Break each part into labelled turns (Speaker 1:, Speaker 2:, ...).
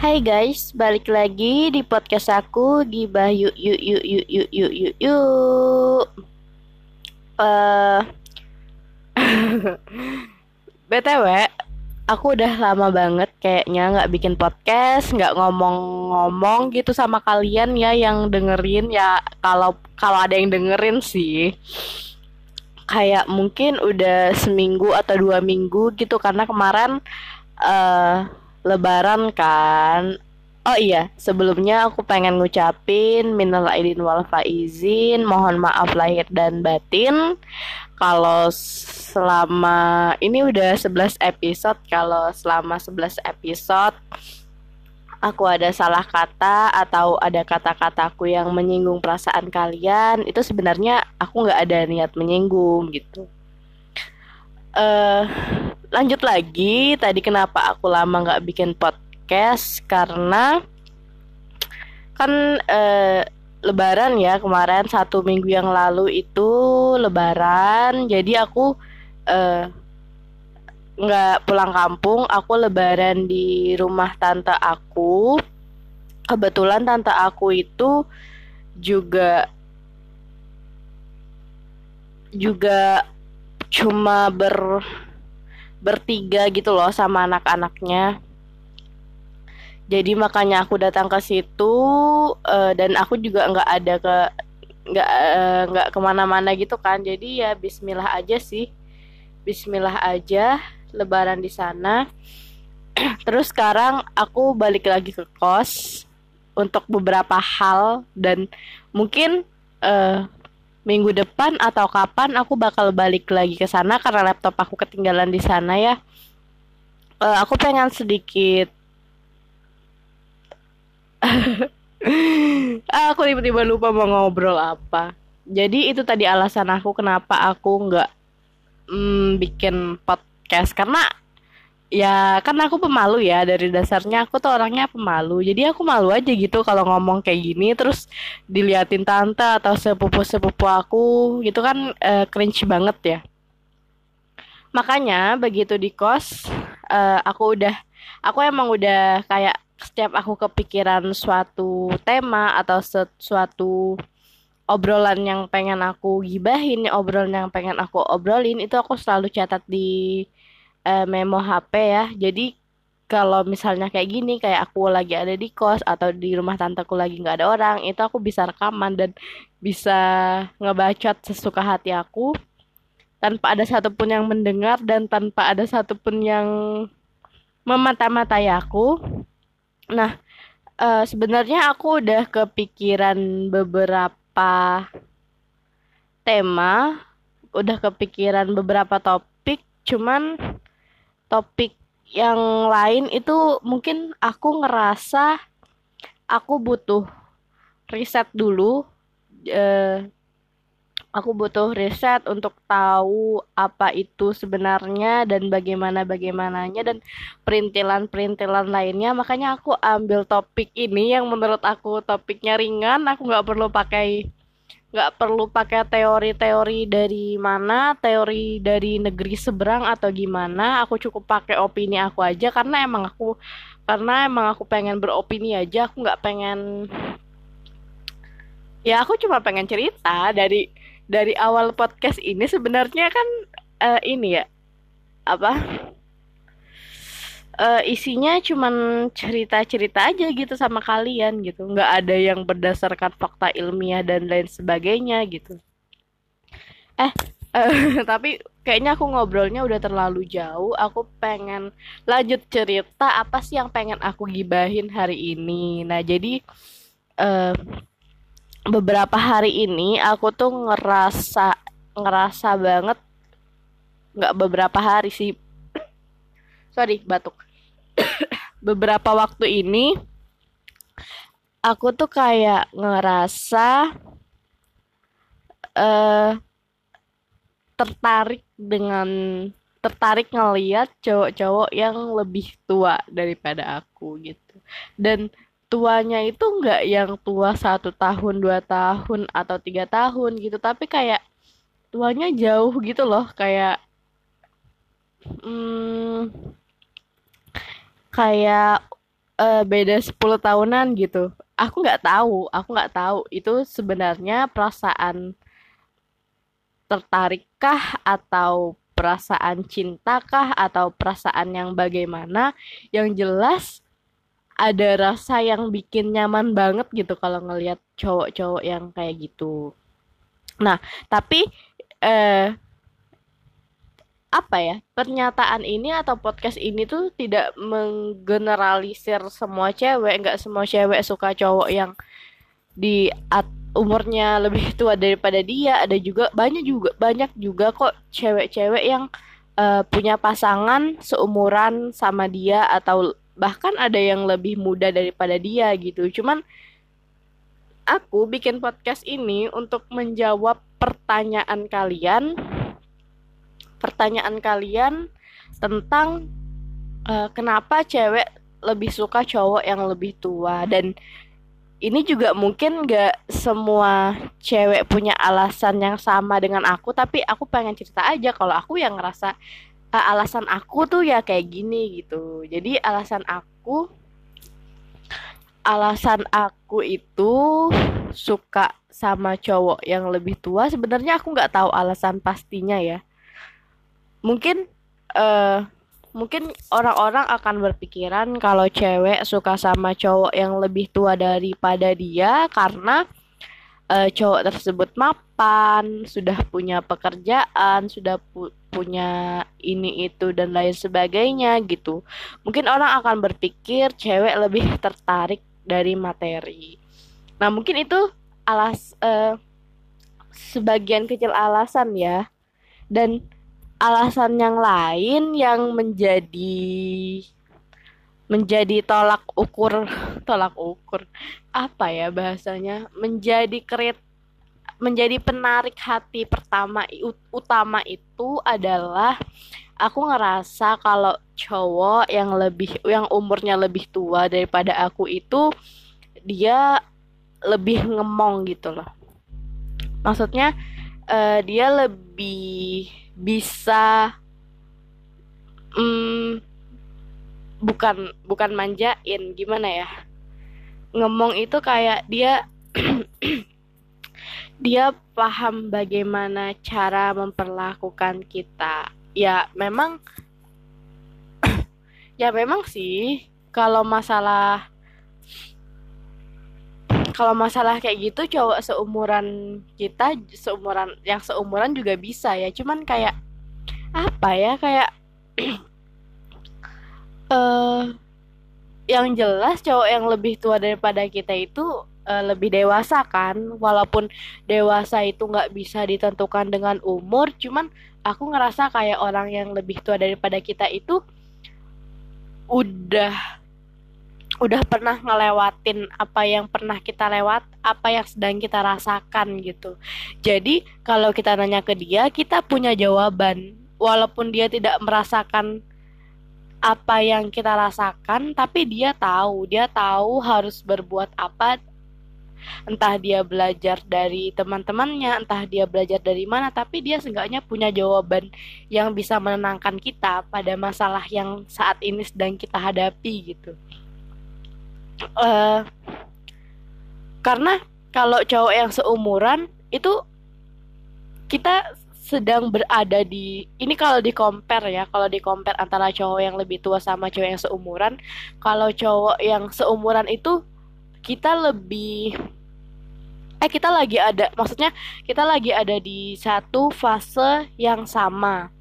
Speaker 1: Hai guys, balik lagi di podcast aku di Bayu yuk yuk yuk yuk yuk yuk yuk. Uh, eh, BTW, aku udah lama banget kayaknya nggak bikin podcast, nggak ngomong-ngomong gitu sama kalian ya yang dengerin ya kalau kalau ada yang dengerin sih kayak mungkin udah seminggu atau dua minggu gitu karena kemarin uh, Lebaran kan. Oh iya, sebelumnya aku pengen ngucapin minal aidin wal faizin, mohon maaf lahir dan batin. Kalau selama ini udah 11 episode, kalau selama 11 episode aku ada salah kata atau ada kata-kataku yang menyinggung perasaan kalian, itu sebenarnya aku nggak ada niat menyinggung gitu. Eh lanjut lagi tadi kenapa aku lama nggak bikin podcast? Karena kan eh, lebaran ya kemarin satu minggu yang lalu itu lebaran. Jadi aku eh, nggak pulang kampung. Aku lebaran di rumah tante aku. Kebetulan tante aku itu juga juga cuma ber bertiga gitu loh sama anak-anaknya. Jadi makanya aku datang ke situ uh, dan aku juga nggak ada ke nggak uh, nggak ke mana-mana gitu kan. Jadi ya Bismillah aja sih, Bismillah aja Lebaran di sana. Terus sekarang aku balik lagi ke kos untuk beberapa hal dan mungkin uh, minggu depan atau kapan aku bakal balik lagi ke sana karena laptop aku ketinggalan di sana ya. Uh, aku pengen sedikit aku tiba-tiba lupa mau ngobrol apa. Jadi itu tadi alasan aku kenapa aku nggak mm, bikin podcast karena ya kan aku pemalu ya dari dasarnya aku tuh orangnya pemalu. Jadi aku malu aja gitu kalau ngomong kayak gini terus diliatin tante atau sepupu sepupu aku gitu kan uh, cringe banget ya. Makanya begitu di kos uh, aku udah aku emang udah kayak setiap aku kepikiran suatu tema atau sesuatu obrolan yang pengen aku gibahin obrolan yang pengen aku obrolin itu aku selalu catat di uh, memo HP ya. Jadi kalau misalnya kayak gini, kayak aku lagi ada di kos atau di rumah tanteku lagi nggak ada orang, itu aku bisa rekaman dan bisa ngebacot sesuka hati aku tanpa ada satupun yang mendengar dan tanpa ada satupun yang memata-matai aku. Nah, uh, sebenarnya aku udah kepikiran beberapa tema, udah kepikiran beberapa topik, cuman topik yang lain itu mungkin aku ngerasa aku butuh riset dulu eh, aku butuh riset untuk tahu apa itu sebenarnya dan bagaimana bagaimananya dan perintilan-perintilan lainnya. Makanya aku ambil topik ini yang menurut aku topiknya ringan aku nggak perlu pakai nggak perlu pakai teori-teori dari mana, teori dari negeri seberang atau gimana. Aku cukup pakai opini aku aja karena emang aku karena emang aku pengen beropini aja. Aku nggak pengen ya aku cuma pengen cerita dari dari awal podcast ini sebenarnya kan uh, ini ya apa uh, isinya cuman cerita-cerita aja gitu sama kalian gitu. Nggak ada yang berdasarkan fakta ilmiah dan lain sebagainya gitu. Eh uh, tapi kayaknya aku ngobrolnya udah terlalu jauh. Aku pengen lanjut cerita apa sih yang pengen aku gibahin hari ini. Nah jadi uh, beberapa hari ini aku tuh ngerasa ngerasa banget nggak beberapa hari sih. Sorry batuk beberapa waktu ini aku tuh kayak ngerasa uh, tertarik dengan tertarik ngeliat cowok-cowok yang lebih tua daripada aku gitu. Dan tuanya itu nggak yang tua satu tahun dua tahun atau tiga tahun gitu. Tapi kayak tuanya jauh gitu loh kayak hmm, kayak uh, beda 10 tahunan gitu. Aku nggak tahu aku nggak tahu. Itu sebenarnya perasaan tertarikkah atau perasaan cintakah atau perasaan yang bagaimana? Yang jelas ada rasa yang bikin nyaman banget gitu kalau ngelihat cowok-cowok yang kayak gitu. Nah, tapi eh apa ya pernyataan ini atau podcast ini tuh tidak menggeneralisir semua cewek nggak semua cewek suka cowok yang di at, umurnya lebih tua daripada dia. Ada juga banyak juga banyak juga kok cewek-cewek yang uh, punya pasangan seumuran sama dia atau bahkan ada yang lebih muda daripada dia gitu. Cuman aku bikin podcast ini untuk menjawab pertanyaan kalian pertanyaan kalian tentang uh, kenapa cewek lebih suka cowok yang lebih tua? Dan ini juga mungkin gak semua cewek punya alasan yang sama dengan aku tapi aku pengen cerita aja kalau aku yang ngerasa uh, alasan aku tuh ya kayak gini gitu. Jadi alasan aku alasan aku itu suka sama cowok yang lebih tua. Sebenarnya aku nggak tahu alasan pastinya ya mungkin uh, mungkin orang-orang akan berpikiran kalau cewek suka sama cowok yang lebih tua daripada dia karena uh, cowok tersebut mapan, sudah punya pekerjaan, sudah pu punya ini itu dan lain sebagainya gitu. Mungkin orang akan berpikir cewek lebih tertarik dari materi. Nah, mungkin itu alas uh, sebagian kecil alasan ya. Dan alasan yang lain yang menjadi menjadi tolak ukur tolak ukur apa ya bahasanya menjadi krit menjadi penarik hati pertama utama itu adalah aku ngerasa kalau cowok yang lebih yang umurnya lebih tua daripada aku itu dia lebih ngemong gitu loh. Maksudnya uh, dia lebih bisa hmm, bukan bukan manjain gimana ya? Ngomong itu kayak dia dia paham bagaimana cara memperlakukan kita. Ya memang ya memang sih kalau masalah kalau masalah kayak gitu cowok seumuran kita seumuran yang seumuran juga bisa ya. Cuman kayak apa ya kayak uh, yang jelas cowok yang lebih tua daripada kita itu uh, lebih dewasa kan. Walaupun dewasa itu nggak bisa ditentukan dengan umur cuman aku ngerasa kayak orang yang lebih tua daripada kita itu udah udah pernah ngelewatin apa yang pernah kita lewat, apa yang sedang kita rasakan gitu. Jadi kalau kita nanya ke dia, kita punya jawaban, walaupun dia tidak merasakan apa yang kita rasakan, tapi dia tahu, dia tahu harus berbuat apa. Entah dia belajar dari teman-temannya, entah dia belajar dari mana, tapi dia seenggaknya punya jawaban yang bisa menenangkan kita pada masalah yang saat ini sedang kita hadapi gitu uh, karena kalau cowok yang seumuran itu kita sedang berada di ini kalau di compare ya kalau di compare antara cowok yang lebih tua sama cowok yang seumuran kalau cowok yang seumuran itu kita lebih eh kita lagi ada maksudnya kita lagi ada di satu fase yang sama.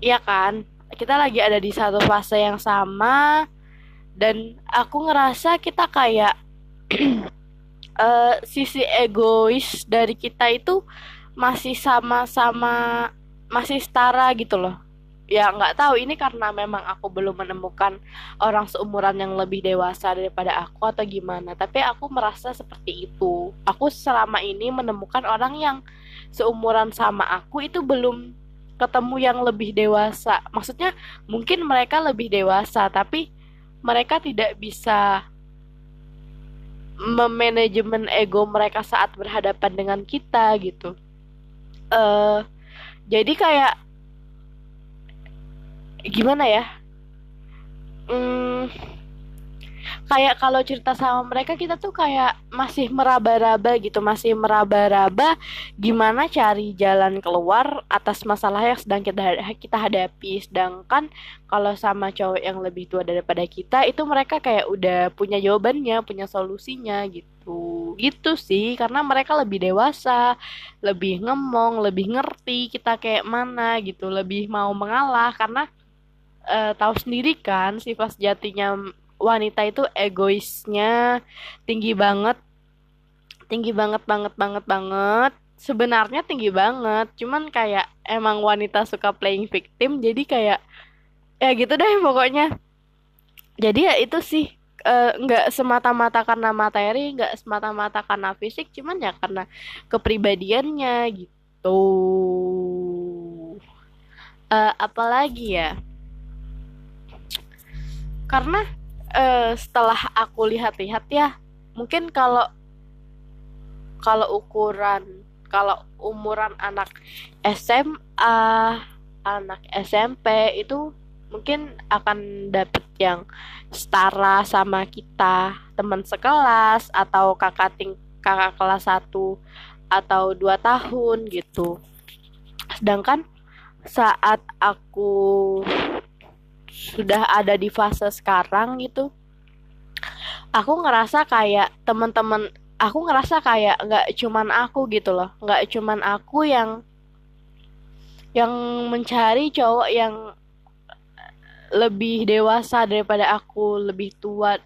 Speaker 1: Iya kan? Kita lagi ada di satu fase yang sama dan aku ngerasa kita kayak uh, sisi egois dari kita itu masih sama-sama masih setara gitu loh. Ya nggak tahu ini karena memang aku belum menemukan orang seumuran yang lebih dewasa daripada aku atau gimana. Tapi aku merasa seperti itu. Aku selama ini menemukan orang yang seumuran sama aku itu belum ketemu yang lebih dewasa. Maksudnya mungkin mereka lebih dewasa tapi mereka tidak bisa memanajemen ego mereka saat berhadapan dengan kita gitu. Uh, jadi kayak gimana ya? hmm, kayak kalau cerita sama mereka kita tuh kayak masih meraba-raba gitu masih meraba-raba gimana cari jalan keluar atas masalah yang sedang kita kita hadapi. Sedangkan kalau sama cowok yang lebih tua daripada kita itu mereka kayak udah punya jawabannya punya solusinya gitu. Gitu sih karena mereka lebih dewasa lebih ngemong lebih ngerti kita kayak mana gitu lebih mau mengalah. Karena uh, tahu sendiri kan sifat sejatinya wanita itu egoisnya tinggi banget. Tinggi banget banget banget banget. Sebenarnya tinggi banget. Cuman kayak emang wanita suka playing victim jadi kayak ya gitu deh pokoknya. Jadi ya itu sih eh, nggak uh, semata-mata karena materi nggak semata-mata karena fisik cuman ya karena kepribadiannya gitu. Uh, apalagi ya? Karena uh, setelah aku lihat-lihat ya mungkin kalau kalau ukuran kalau umuran anak SMA anak SMP itu mungkin akan dapet yang setara sama kita teman sekelas atau kakak ting kakak kelas 1 atau dua tahun gitu. Sedangkan saat aku sudah ada di fase sekarang gitu aku ngerasa kayak teman-teman aku ngerasa kayak nggak cuman aku gitu loh nggak cuman aku yang yang mencari cowok yang lebih dewasa daripada aku lebih tua.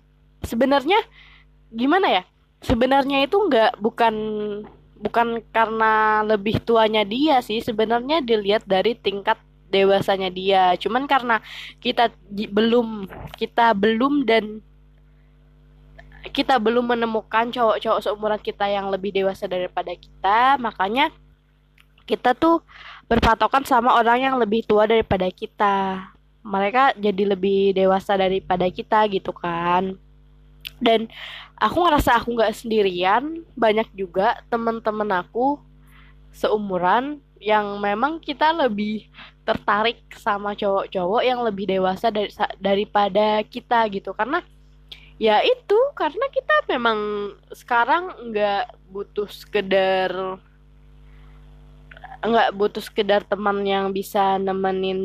Speaker 1: Sebenarnya gimana ya? Sebenarnya itu nggak bukan bukan karena lebih tuanya dia sih. Sebenarnya dilihat dari tingkat dewasanya dia. Cuman karena kita belum kita belum dan kita belum menemukan cowok-cowok seumuran kita yang lebih dewasa daripada kita makanya kita tuh berpatokan sama orang yang lebih tua daripada kita. Mereka jadi lebih dewasa daripada kita gitu kan. Dan aku ngerasa aku nggak sendirian banyak juga temen-temen aku seumuran yang memang kita lebih tertarik sama cowok-cowok yang lebih dewasa dari daripada kita gitu. Karena ya itu karena kita memang sekarang nggak butuh sekedar nggak butuh sekedar teman yang bisa nemenin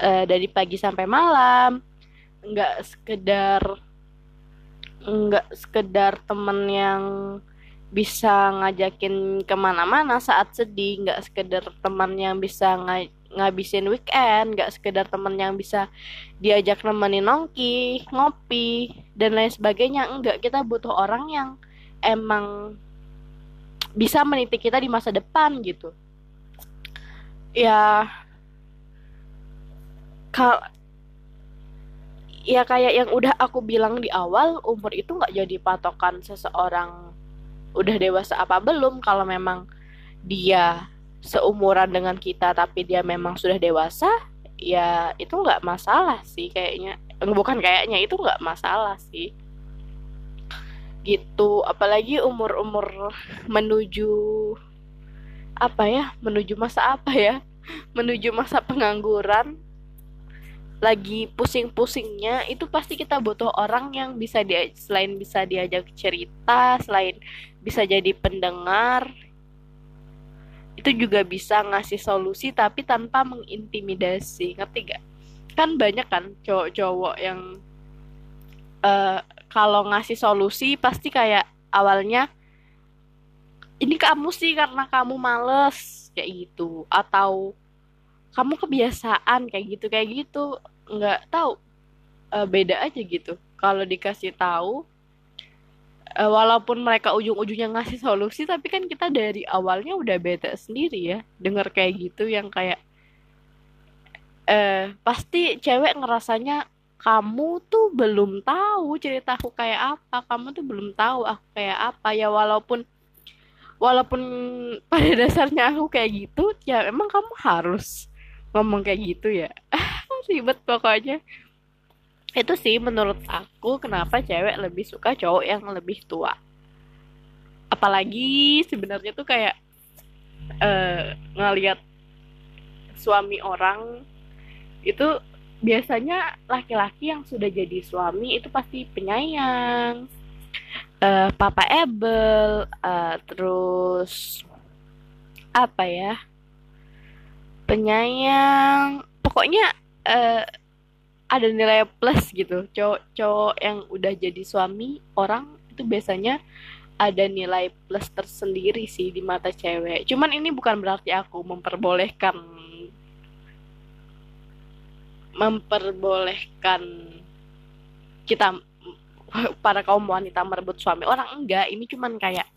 Speaker 1: uh, dari pagi sampai malam. Nggak sekedar nggak sekedar teman yang bisa ngajakin ke mana-mana saat sedih nggak sekedar teman yang bisa ng ngabisin weekend nggak sekedar teman yang bisa diajak nemenin nongki ngopi dan lain sebagainya. Enggak kita butuh orang yang emang bisa meniti kita di masa depan gitu. Ya kal ya kayak yang udah aku bilang di awal umur itu nggak jadi patokan seseorang udah dewasa apa belum kalau memang dia seumuran dengan kita tapi dia memang sudah dewasa ya itu nggak masalah sih kayaknya. Bukan kayaknya itu nggak masalah sih. Gitu apalagi umur-umur menuju apa ya menuju masa apa ya? Menuju masa pengangguran lagi pusing-pusingnya itu pasti kita butuh orang yang bisa dia selain bisa diajak cerita selain bisa jadi pendengar itu juga bisa ngasih solusi tapi tanpa mengintimidasi. Ngerti gak kan banyak kan cowok-cowok yang uh, kalau ngasih solusi pasti kayak awalnya ini kamu sih karena kamu males kayak gitu. Atau kamu kebiasaan kayak gitu kayak gitu. Nggak tahu uh, beda aja gitu. Kalau dikasih tahu uh, walaupun mereka ujung-ujungnya ngasih solusi tapi kan kita dari awalnya udah beda sendiri ya. Dengar kayak gitu yang kayak uh, pasti cewek ngerasanya kamu tuh belum tahu ceritaku kayak apa kamu tuh belum tahu aku kayak apa. Ya walaupun walaupun pada dasarnya aku kayak gitu ya emang kamu harus ngomong kayak gitu ya. Ribet pokoknya. Itu sih menurut aku kenapa cewek lebih suka cowok yang lebih tua. Apalagi sebenarnya tuh kayak uh, ngelihat suami orang itu biasanya laki-laki yang sudah jadi suami itu pasti penyayang. Uh, papa Ebel uh, terus apa ya penyayang. Pokoknya uh, ada nilai plus gitu. Cowok-cowok yang udah jadi suami orang itu biasanya ada nilai plus tersendiri sih di mata cewek. Cuman ini bukan berarti aku memperbolehkan memperbolehkan kita para kaum wanita merebut suami. Orang enggak ini cuman kayak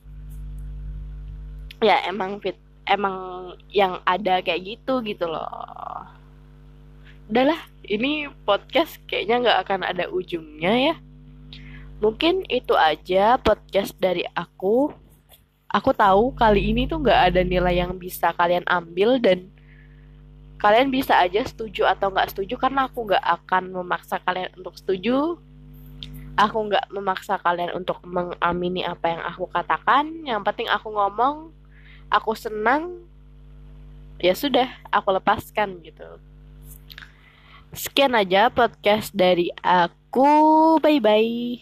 Speaker 1: ya emang fit emang yang ada kayak gitu gitu loh. Udahlah ini podcast kayaknya nggak akan ada ujungnya ya. Mungkin itu aja podcast dari aku. Aku tahu kali ini tuh nggak ada nilai yang bisa kalian ambil dan kalian bisa aja setuju atau nggak setuju karena aku nggak akan memaksa kalian untuk setuju. Aku nggak memaksa kalian untuk mengamini apa yang aku katakan. Yang penting aku ngomong aku senang ya sudah aku lepaskan gitu. Sekian aja podcast dari aku. Bye bye